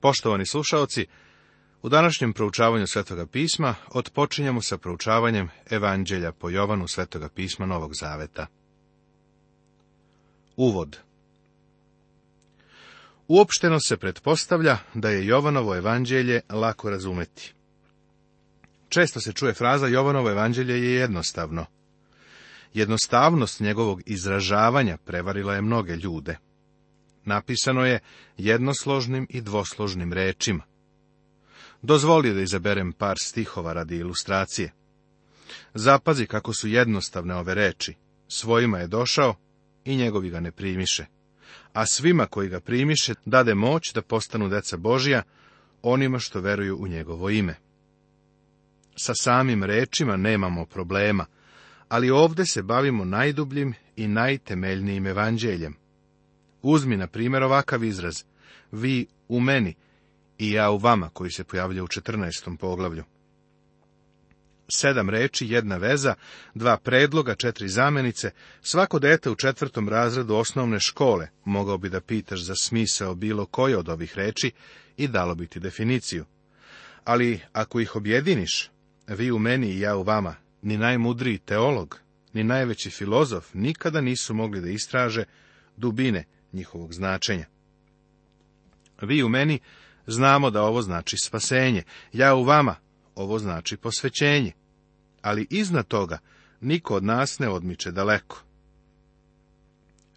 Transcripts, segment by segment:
Poštovani slušaoci, u današnjem proučavanju Svetoga pisma otpočinjemo sa proučavanjem Evanđelja po Jovanu Svetoga pisma Novog Zaveta. Uvod Uopšteno se pretpostavlja da je Jovanovo evanđelje lako razumeti. Često se čuje fraza Jovanovo evanđelje je jednostavno. Jednostavnost njegovog izražavanja prevarila je mnoge ljude napisano je jednosložnim i dvosložnim rečima. Dozvoli da izaberem par stihova radi ilustracije. Zapazi kako su jednostavne ove reči. Svojima je došao i njegovi ga ne primiše. A svima koji ga primiše dade moć da postanu deca Božija, onima što veruju u njegovo ime. Sa samim rečima nemamo problema, ali ovdje se bavimo najdubljim i najtemeljnijim evanđeljem. Uzmi, na primjer, ovakav izraz, vi u meni i ja u vama, koji se pojavlja u 14. poglavlju. Sedam reči, jedna veza, dva predloga, četiri zamenice, svako dete u četvrtom razredu osnovne škole mogao bi da pitaš za smisao bilo koje od ovih reči i dalo bi ti definiciju. Ali ako ih objediniš, vi u meni i ja u vama, ni najmudriji teolog, ni najveći filozof nikada nisu mogli da istraže dubine njihovog značenja. Vi u meni znamo da ovo znači spasenje, ja u vama ovo znači posvećenje, ali iznad toga niko od nas ne odmiče daleko.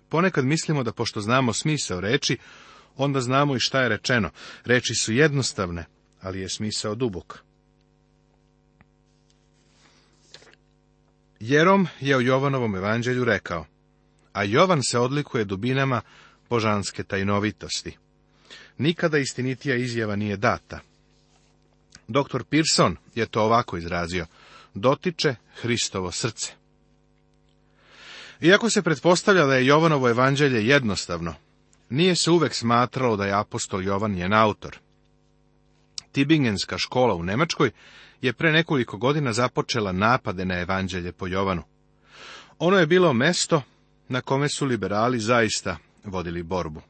Ponekad mislimo da pošto znamo smisao reči, onda znamo i šta je rečeno. Reči su jednostavne, ali je smisao dubok. Jerom je u Jovanovom evanđelju rekao, a Jovan se odlikuje dubinama božanske tajnovitosti. Nikada istinitija izjava nije data. Dr. Pearson je to ovako izrazio. Dotiče Hristovo srce. Iako se pretpostavlja da je Jovanovo evanđelje jednostavno, nije se uvek smatralo da je apostol Jovan njen autor. Tibingenska škola u Nemačkoj je pre nekoliko godina započela napade na evanđelje po Jovanu. Ono je bilo mesto na kome su liberali zaista vodili borbu.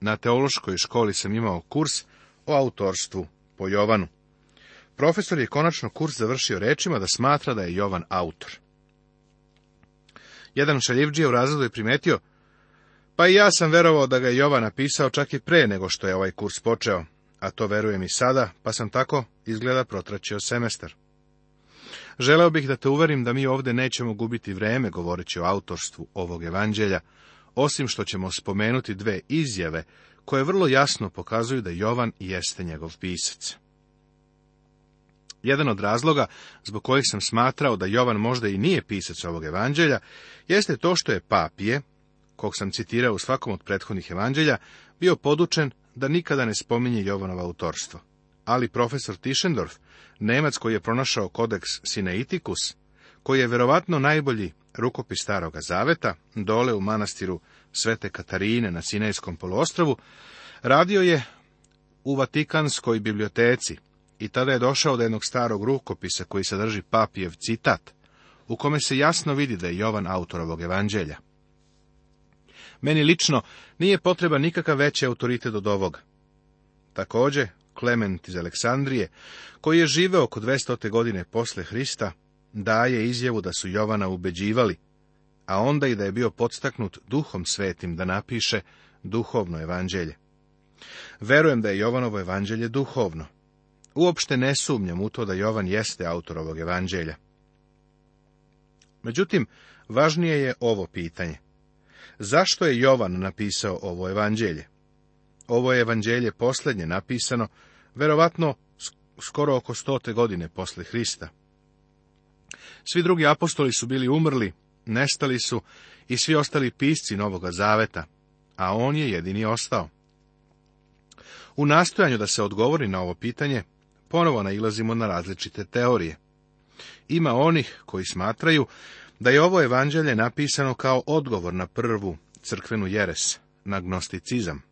Na teološkoj školi sam imao kurs o autorstvu po Jovanu. Profesor je konačno kurs završio rečima da smatra da je Jovan autor. Jedan šaljivđija u razredu je primetio, pa i ja sam verovao da ga je Jovan napisao čak i pre nego što je ovaj kurs počeo, a to verujem i sada, pa sam tako izgleda protraćio semestar. Želeo bih da te uverim da mi ovdje nećemo gubiti vreme govoreći o autorstvu ovog evanđelja, osim što ćemo spomenuti dve izjave koje vrlo jasno pokazuju da Jovan jeste njegov pisac. Jedan od razloga zbog kojih sam smatrao da Jovan možda i nije pisac ovog evanđelja, jeste to što je papije, kog sam citirao u svakom od prethodnih evanđelja, bio podučen da nikada ne spominje Jovanova autorstvo ali profesor Tischendorf, Nemac koji je pronašao kodeks Sineitikus, koji je verovatno najbolji rukopis Staroga Zaveta, dole u manastiru Svete Katarine na Sinejskom poluostrvu, radio je u Vatikanskoj biblioteci i tada je došao do jednog starog rukopisa koji sadrži papijev citat, u kome se jasno vidi da je Jovan autor evanđelja. Meni lično nije potreban nikakav veći autoritet od ovoga. Također, Klement iz Aleksandrije, koji je živeo oko 200. godine posle Hrista, daje izjavu da su Jovana ubeđivali, a onda i da je bio podstaknut duhom svetim da napiše duhovno evanđelje. Verujem da je Jovanovo evanđelje duhovno. Uopšte ne sumnjam u to da Jovan jeste autor ovog evanđelja. Međutim, važnije je ovo pitanje. Zašto je Jovan napisao ovo evanđelje? Ovo je evanđelje posljednje napisano verovatno skoro oko stote godine posle Hrista. Svi drugi apostoli su bili umrli, nestali su i svi ostali pisci Novog Zaveta, a on je jedini ostao. U nastojanju da se odgovori na ovo pitanje, ponovo nailazimo na različite teorije. Ima onih koji smatraju da je ovo evanđelje napisano kao odgovor na prvu crkvenu jeres, na gnosticizam.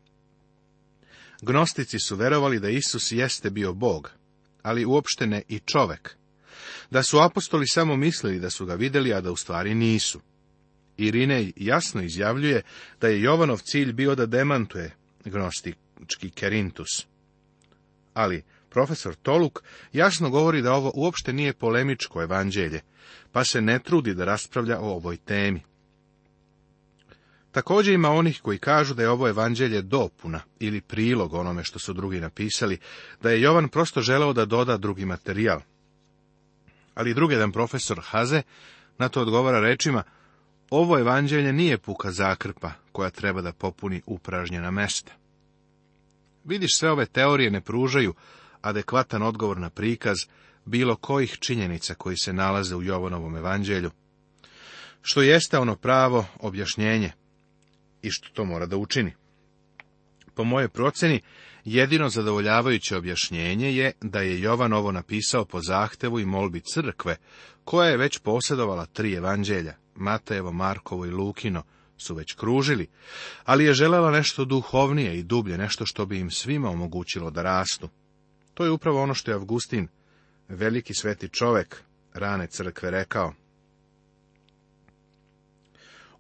Gnostici su verovali da Isus jeste bio Bog, ali uopšte ne i čovek. Da su apostoli samo mislili da su ga vidjeli, a da u stvari nisu. Irinej jasno izjavljuje da je Jovanov cilj bio da demantuje gnostički Kerintus. Ali profesor Toluk jasno govori da ovo uopšte nije polemičko evanđelje, pa se ne trudi da raspravlja o ovoj temi. Također ima onih koji kažu da je ovo evanđelje dopuna ili prilog onome što su drugi napisali, da je Jovan prosto želeo da doda drugi materijal. Ali drugi jedan profesor Haze na to odgovara rečima, ovo evanđelje nije puka zakrpa koja treba da popuni upražnjena mesta. Vidiš, sve ove teorije ne pružaju adekvatan odgovor na prikaz bilo kojih činjenica koji se nalaze u Jovanovom evanđelju, što jeste ono pravo objašnjenje i što to mora da učini. Po moje proceni, jedino zadovoljavajuće objašnjenje je da je Jovan ovo napisao po zahtevu i molbi crkve, koja je već posjedovala tri evanđelja, Matejevo, Markovo i Lukino, su već kružili, ali je želela nešto duhovnije i dublje, nešto što bi im svima omogućilo da rastu. To je upravo ono što je Avgustin, veliki sveti čovek, rane crkve, rekao.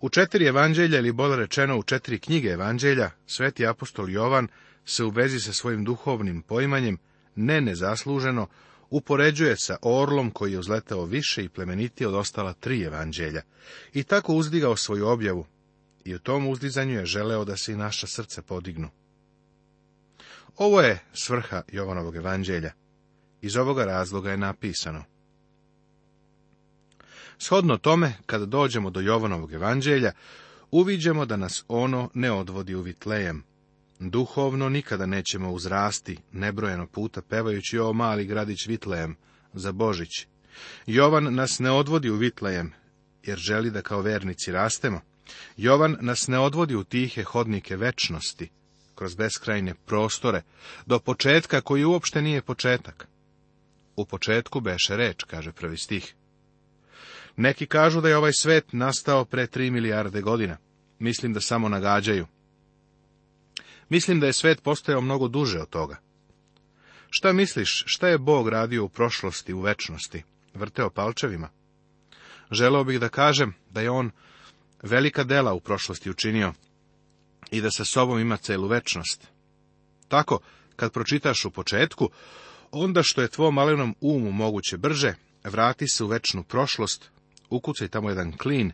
U četiri evanđelja ili bolje rečeno u četiri knjige evanđelja, sveti apostol Jovan se u vezi sa svojim duhovnim poimanjem, ne nezasluženo, upoređuje sa orlom koji je uzletao više i plemenitije od ostala tri evanđelja i tako uzdigao svoju objavu i u tom uzdizanju je želeo da se i naša srce podignu. Ovo je svrha Jovanovog evanđelja. Iz ovoga razloga je napisano. Shodno tome, kada dođemo do Jovanovog evanđelja, uviđemo da nas ono ne odvodi u Vitlejem. Duhovno nikada nećemo uzrasti, nebrojeno puta pevajući o mali gradić Vitlejem, za Božić. Jovan nas ne odvodi u Vitlejem, jer želi da kao vernici rastemo. Jovan nas ne odvodi u tihe hodnike večnosti, kroz beskrajne prostore, do početka koji uopšte nije početak. U početku beše reč, kaže prvi stih. Neki kažu da je ovaj svet nastao pre tri milijarde godina. Mislim da samo nagađaju. Mislim da je svet postojao mnogo duže od toga. Šta misliš, šta je Bog radio u prošlosti, u večnosti? Vrteo palčevima. Želeo bih da kažem da je on velika dela u prošlosti učinio i da sa sobom ima celu večnost. Tako, kad pročitaš u početku, onda što je tvom malenom umu moguće brže, vrati se u večnu prošlost ukucaj tamo jedan klin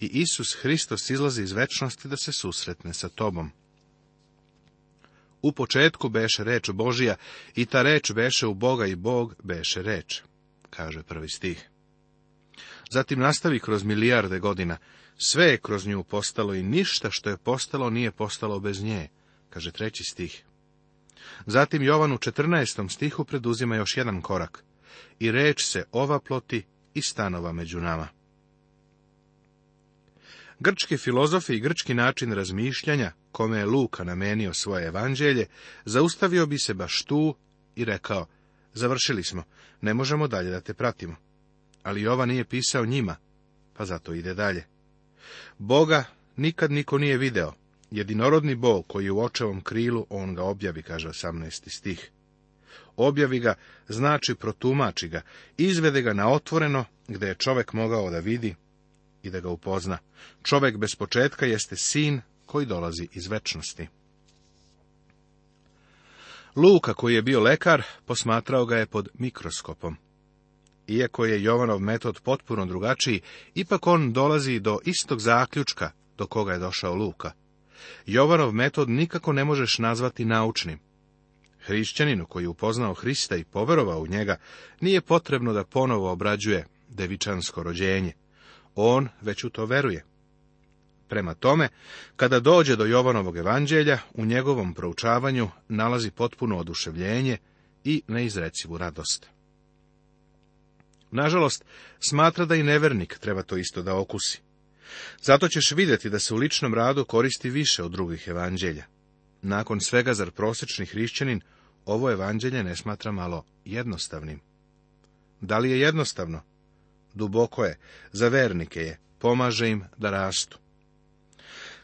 i Isus Hristos izlazi iz večnosti da se susretne sa tobom. U početku beše reč Božija i ta reč beše u Boga i Bog beše reč, kaže prvi stih. Zatim nastavi kroz milijarde godina. Sve je kroz nju postalo i ništa što je postalo nije postalo bez nje, kaže treći stih. Zatim Jovan u četrnaestom stihu preduzima još jedan korak. I reč se ova ploti i stanova među nama. Grčki filozofi i grčki način razmišljanja, kome je Luka namenio svoje evanđelje, zaustavio bi se baš tu i rekao, završili smo, ne možemo dalje da te pratimo. Ali ova nije pisao njima, pa zato ide dalje. Boga nikad niko nije video, jedinorodni Bog koji je u očevom krilu, on ga objavi, kaže 18. stih objavi ga, znači protumači ga, izvede ga na otvoreno, gde je čovek mogao da vidi i da ga upozna. Čovek bez početka jeste sin koji dolazi iz večnosti. Luka, koji je bio lekar, posmatrao ga je pod mikroskopom. Iako je Jovanov metod potpuno drugačiji, ipak on dolazi do istog zaključka do koga je došao Luka. Jovanov metod nikako ne možeš nazvati naučnim. Hrišćaninu koji je upoznao Hrista i poverovao u njega, nije potrebno da ponovo obrađuje devičansko rođenje. On već u to veruje. Prema tome, kada dođe do Jovanovog evanđelja, u njegovom proučavanju nalazi potpuno oduševljenje i neizrecivu radost. Nažalost, smatra da i nevernik treba to isto da okusi. Zato ćeš vidjeti da se u ličnom radu koristi više od drugih evanđelja. Nakon svega, zar prosečni hrišćanin ovo evanđelje ne smatra malo jednostavnim. Da li je jednostavno? Duboko je, za vernike je, pomaže im da rastu.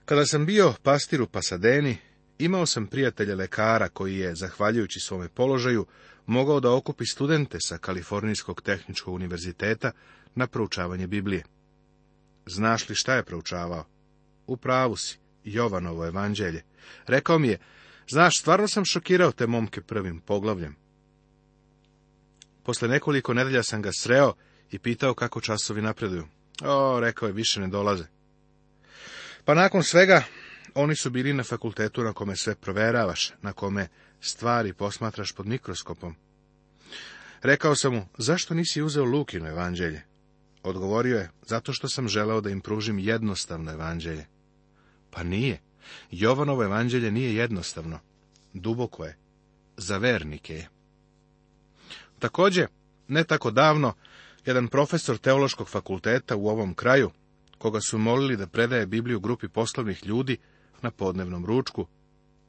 Kada sam bio pastir u Pasadeni, imao sam prijatelja lekara koji je, zahvaljujući svome položaju, mogao da okupi studente sa Kalifornijskog tehničkog univerziteta na proučavanje Biblije. Znaš li šta je proučavao? U pravu si, Jovanovo evanđelje. Rekao mi je, Znaš, stvarno sam šokirao te momke prvim poglavljem. Posle nekoliko nedelja sam ga sreo i pitao kako časovi napreduju. O, rekao je, više ne dolaze. Pa nakon svega, oni su bili na fakultetu na kome sve proveravaš, na kome stvari posmatraš pod mikroskopom. Rekao sam mu, zašto nisi uzeo Lukino evanđelje? Odgovorio je, zato što sam želao da im pružim jednostavno evanđelje. Pa nije, Jovanovo evanđelje nije jednostavno, duboko je, za vernike je. Također, ne tako davno, jedan profesor teološkog fakulteta u ovom kraju, koga su molili da predaje Bibliju grupi poslovnih ljudi na podnevnom ručku,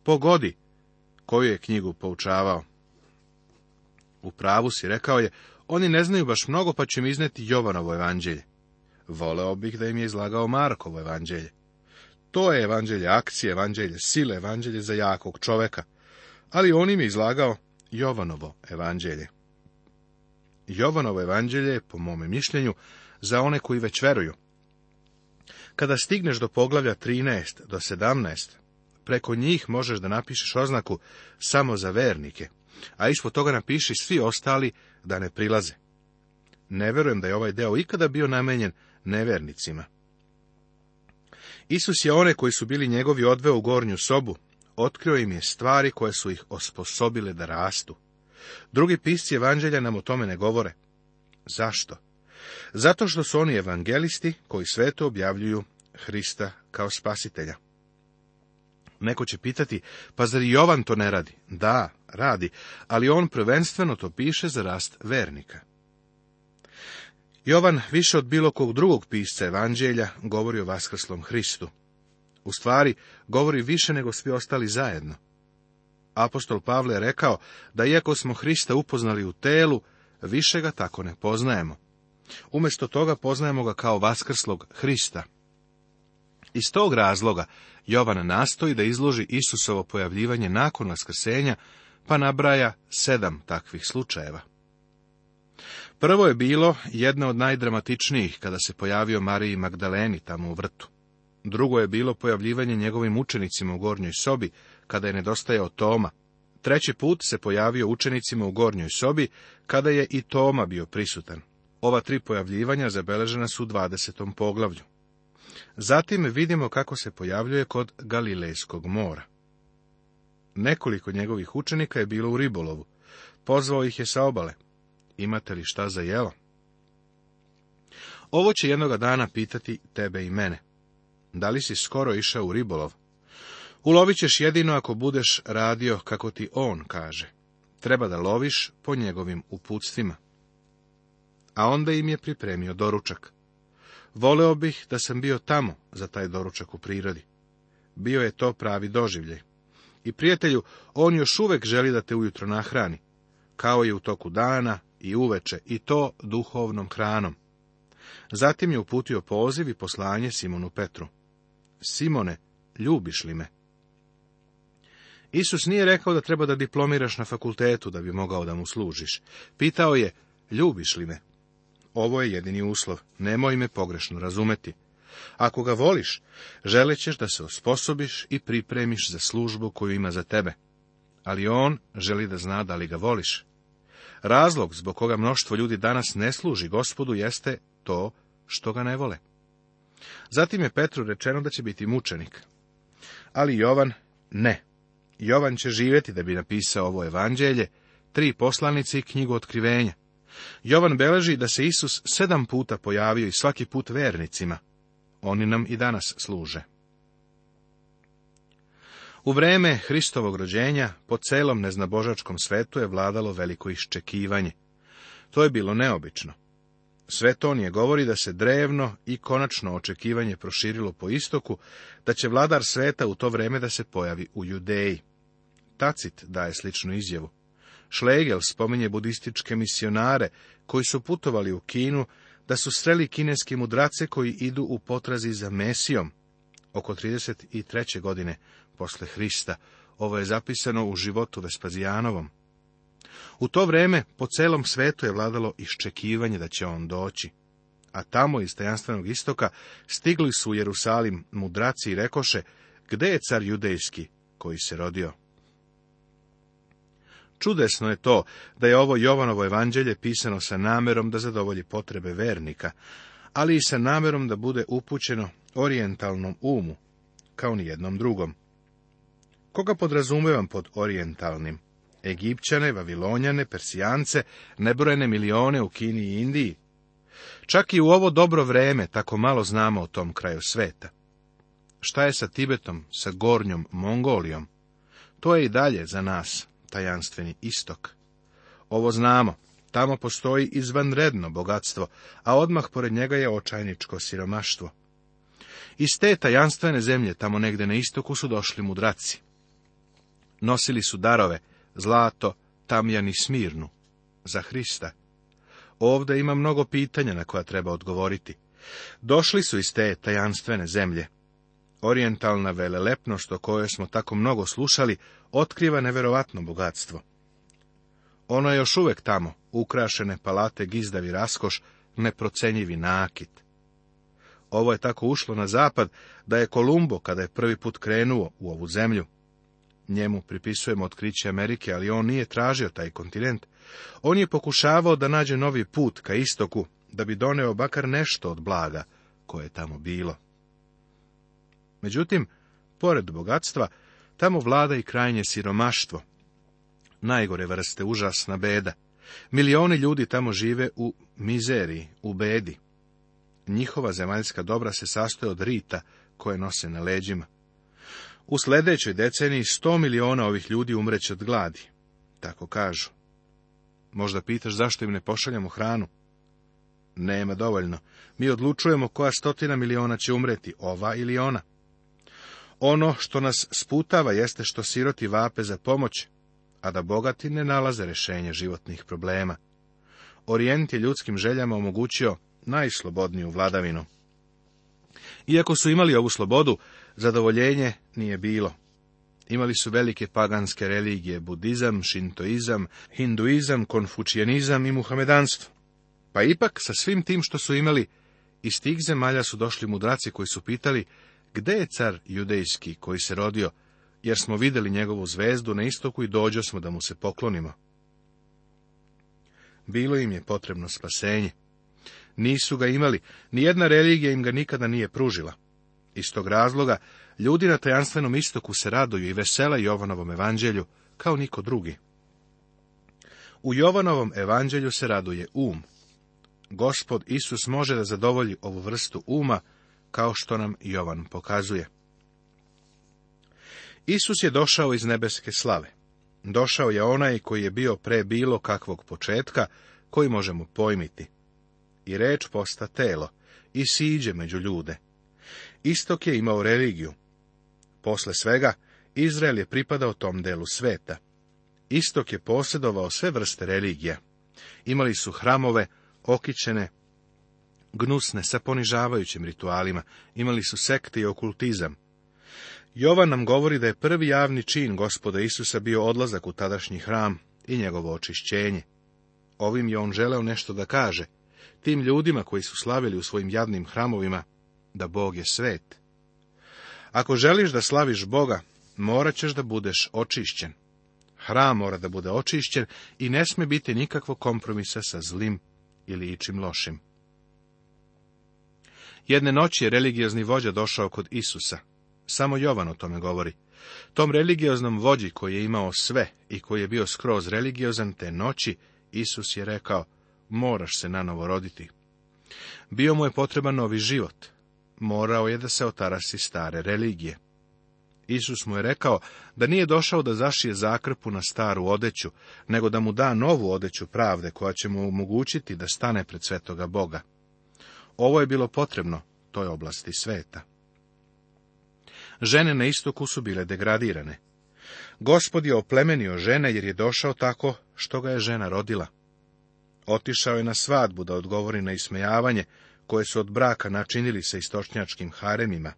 pogodi koju je knjigu poučavao. U pravu si rekao je, oni ne znaju baš mnogo, pa će mi izneti Jovanovo evanđelje. Voleo bih da im je izlagao Markovo evanđelje. To je evanđelje akcije, evanđelje sile, evanđelje za jakog čoveka. Ali on im je izlagao Jovanovo evanđelje. Jovanovo evanđelje je, po mome mišljenju, za one koji već veruju. Kada stigneš do poglavlja 13 do 17, preko njih možeš da napišeš oznaku samo za vernike, a ispod toga napiši svi ostali da ne prilaze. Ne verujem da je ovaj deo ikada bio namenjen nevernicima. Isus je one koji su bili njegovi odveo u gornju sobu, otkrio im je stvari koje su ih osposobile da rastu. Drugi pisci evanđelja nam o tome ne govore. Zašto? Zato što su oni evangelisti koji sveto objavljuju Hrista kao spasitelja. Neko će pitati, pa zar Jovan to ne radi? Da, radi, ali on prvenstveno to piše za rast vernika. Jovan više od bilo kog drugog pisca evanđelja govori o vaskrslom Hristu. U stvari, govori više nego svi ostali zajedno. Apostol Pavle je rekao da iako smo Hrista upoznali u telu, više ga tako ne poznajemo. Umjesto toga poznajemo ga kao vaskrslog Hrista. Iz tog razloga Jovan nastoji da izloži Isusovo pojavljivanje nakon vaskrsenja, pa nabraja sedam takvih slučajeva. Prvo je bilo jedno od najdramatičnijih kada se pojavio Mariji Magdaleni tamo u vrtu. Drugo je bilo pojavljivanje njegovim učenicima u gornjoj sobi kada je nedostajao Toma. Treći put se pojavio učenicima u gornjoj sobi kada je i Toma bio prisutan. Ova tri pojavljivanja zabeležena su u 20. poglavlju. Zatim vidimo kako se pojavljuje kod Galilejskog mora. Nekoliko njegovih učenika je bilo u ribolovu. Pozvao ih je sa obale imate li šta za jelo? Ovo će jednoga dana pitati tebe i mene. Da li si skoro išao u ribolov? Ulovit ćeš jedino ako budeš radio kako ti on kaže. Treba da loviš po njegovim uputstvima. A onda im je pripremio doručak. Voleo bih da sam bio tamo za taj doručak u prirodi. Bio je to pravi doživljaj. I prijatelju, on još uvek želi da te ujutro nahrani. Kao je u toku dana, i uveče, i to duhovnom hranom. Zatim je uputio poziv i poslanje Simonu Petru. Simone, ljubiš li me? Isus nije rekao da treba da diplomiraš na fakultetu da bi mogao da mu služiš. Pitao je, ljubiš li me? Ovo je jedini uslov, nemoj me pogrešno razumeti. Ako ga voliš, želećeš da se osposobiš i pripremiš za službu koju ima za tebe. Ali on želi da zna da li ga voliš. Razlog zbog koga mnoštvo ljudi danas ne služi gospodu jeste to što ga ne vole. Zatim je Petru rečeno da će biti mučenik. Ali Jovan ne. Jovan će živjeti da bi napisao ovo evanđelje, tri poslanice i knjigu otkrivenja. Jovan beleži da se Isus sedam puta pojavio i svaki put vernicima. Oni nam i danas služe. U vreme Hristovog rođenja po celom neznabožačkom svetu je vladalo veliko iščekivanje. To je bilo neobično. Svetonije govori da se drevno i konačno očekivanje proširilo po istoku, da će vladar sveta u to vreme da se pojavi u Judeji. Tacit daje sličnu izjavu. Šlegel spominje budističke misionare koji su putovali u Kinu, da su sreli kineske mudrace koji idu u potrazi za Mesijom. Oko 33. godine posle Hrista. Ovo je zapisano u životu Vespazijanovom. U to vreme po celom svetu je vladalo iščekivanje da će on doći. A tamo iz tajanstvenog istoka stigli su u Jerusalim mudraci i rekoše, gde je car judejski koji se rodio? Čudesno je to da je ovo Jovanovo evanđelje pisano sa namerom da zadovolji potrebe vernika, ali i sa namerom da bude upućeno orijentalnom umu, kao ni jednom drugom. Koga podrazumijevam pod orijentalnim? Egipćane, Vavilonjane, Persijance, nebrojene milione u Kini i Indiji. Čak i u ovo dobro vreme tako malo znamo o tom kraju sveta. Šta je sa Tibetom, sa Gornjom Mongolijom? To je i dalje za nas tajanstveni istok. Ovo znamo, tamo postoji izvanredno bogatstvo, a odmah pored njega je očajničko siromaštvo. Iz te tajanstvene zemlje tamo negde na istoku su došli mudraci. Nosili su darove, zlato, tamjani smirnu, za Hrista. Ovdje ima mnogo pitanja na koja treba odgovoriti. Došli su iz te tajanstvene zemlje. Orientalna velelepnost o kojoj smo tako mnogo slušali, otkriva neverovatno bogatstvo. Ono je još uvek tamo, ukrašene palate gizdavi raskoš, neprocenjivi nakit. Ovo je tako ušlo na zapad, da je Kolumbo, kada je prvi put krenuo u ovu zemlju, Njemu pripisujemo otkriće Amerike, ali on nije tražio taj kontinent. On je pokušavao da nađe novi put ka istoku, da bi doneo bakar nešto od blaga koje je tamo bilo. Međutim, pored bogatstva, tamo vlada i krajnje siromaštvo. Najgore vrste užasna beda. Milioni ljudi tamo žive u mizeriji, u bedi. Njihova zemaljska dobra se sastoje od rita koje nose na leđima. U sljedećoj deceniji 100 miliona ovih ljudi umreće od gladi. Tako kažu. Možda pitaš zašto im ne pošaljamo hranu? Nema dovoljno. Mi odlučujemo koja stotina miliona će umreti, ova ili ona. Ono što nas sputava jeste što siroti vape za pomoć, a da bogati ne nalaze rješenje životnih problema. Orijent je ljudskim željama omogućio najslobodniju vladavinu. Iako su imali ovu slobodu, Zadovoljenje nije bilo. Imali su velike paganske religije, budizam, šintoizam, hinduizam, konfučijanizam i muhamedanstvo. Pa ipak, sa svim tim što su imali, iz tih zemalja su došli mudraci koji su pitali, gde je car judejski koji se rodio, jer smo vidjeli njegovu zvezdu na istoku i dođo smo da mu se poklonimo. Bilo im je potrebno spasenje. Nisu ga imali, ni jedna religija im ga nikada nije pružila. Iz tog razloga ljudi na tajanstvenom istoku se raduju i vesele Jovanovom evanđelju kao niko drugi. U Jovanovom evanđelju se raduje um. Gospod Isus može da zadovolji ovu vrstu uma kao što nam Jovan pokazuje. Isus je došao iz nebeske slave. Došao je onaj koji je bio pre bilo kakvog početka, koji možemo pojmiti. I reč posta telo, i siđe među ljude. Istok je imao religiju. Posle svega, Izrael je pripadao tom delu sveta. Istok je posjedovao sve vrste religija. Imali su hramove, okićene, gnusne, sa ponižavajućim ritualima, imali su sekte i okultizam. Jovan nam govori da je prvi javni čin gospoda Isusa bio odlazak u tadašnji hram i njegovo očišćenje. Ovim je on želeo nešto da kaže. Tim ljudima koji su slavili u svojim jadnim hramovima, da Bog je svet. Ako želiš da slaviš Boga, morat ćeš da budeš očišćen. Hram mora da bude očišćen i ne sme biti nikakvog kompromisa sa zlim ili ičim lošim. Jedne noći je religiozni vođa došao kod Isusa. Samo Jovan o tome govori. Tom religioznom vođi koji je imao sve i koji je bio skroz religiozan te noći, Isus je rekao, moraš se nanovo roditi. Bio mu je potreban novi život morao je da se otarasi stare religije. Isus mu je rekao da nije došao da zašije zakrpu na staru odeću, nego da mu da novu odeću pravde koja će mu omogućiti da stane pred svetoga Boga. Ovo je bilo potrebno toj oblasti sveta. Žene na istoku su bile degradirane. Gospod je oplemenio žene jer je došao tako što ga je žena rodila. Otišao je na svadbu da odgovori na ismejavanje, koje su od braka načinili sa istočnjačkim haremima.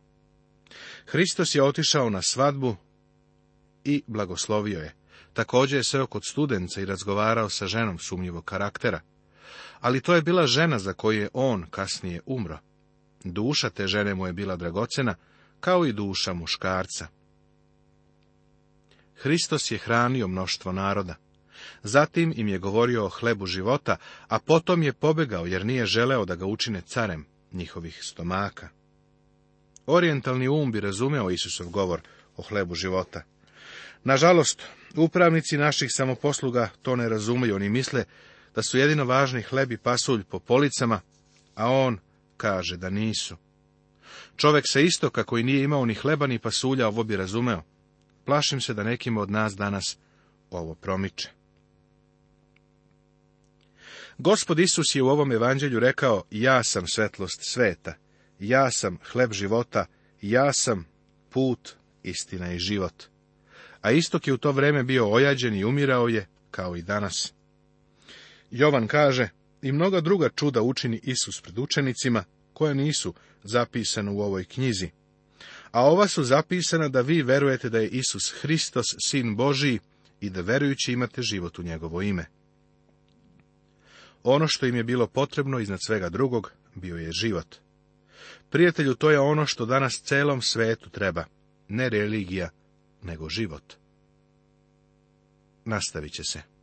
Hristos je otišao na svadbu i blagoslovio je. Također je seo kod studenca i razgovarao sa ženom sumnjivog karaktera. Ali to je bila žena za koju je on kasnije umro. Duša te žene mu je bila dragocena, kao i duša muškarca. Hristos je hranio mnoštvo naroda. Zatim im je govorio o hlebu života, a potom je pobegao jer nije želeo da ga učine carem njihovih stomaka. Orientalni um bi razumeo Isusov govor o hlebu života. Nažalost, upravnici naših samoposluga to ne razumeju, Oni misle da su jedino važni hleb i pasulj po policama, a on kaže da nisu. Čovek sa istoka koji nije imao ni hleba ni pasulja ovo bi razumeo. Plašim se da nekim od nas danas ovo promiče. Gospod Isus je u ovom evanđelju rekao, ja sam svetlost sveta, ja sam hleb života, ja sam put, istina i život. A istok je u to vreme bio ojađen i umirao je, kao i danas. Jovan kaže, i mnoga druga čuda učini Isus pred učenicima, koja nisu zapisana u ovoj knjizi. A ova su zapisana da vi verujete da je Isus Hristos, Sin Božiji, i da verujući imate život u njegovo ime. Ono što im je bilo potrebno iznad svega drugog bio je život. Prijatelju, to je ono što danas celom svetu treba, ne religija, nego život. Nastavit će se.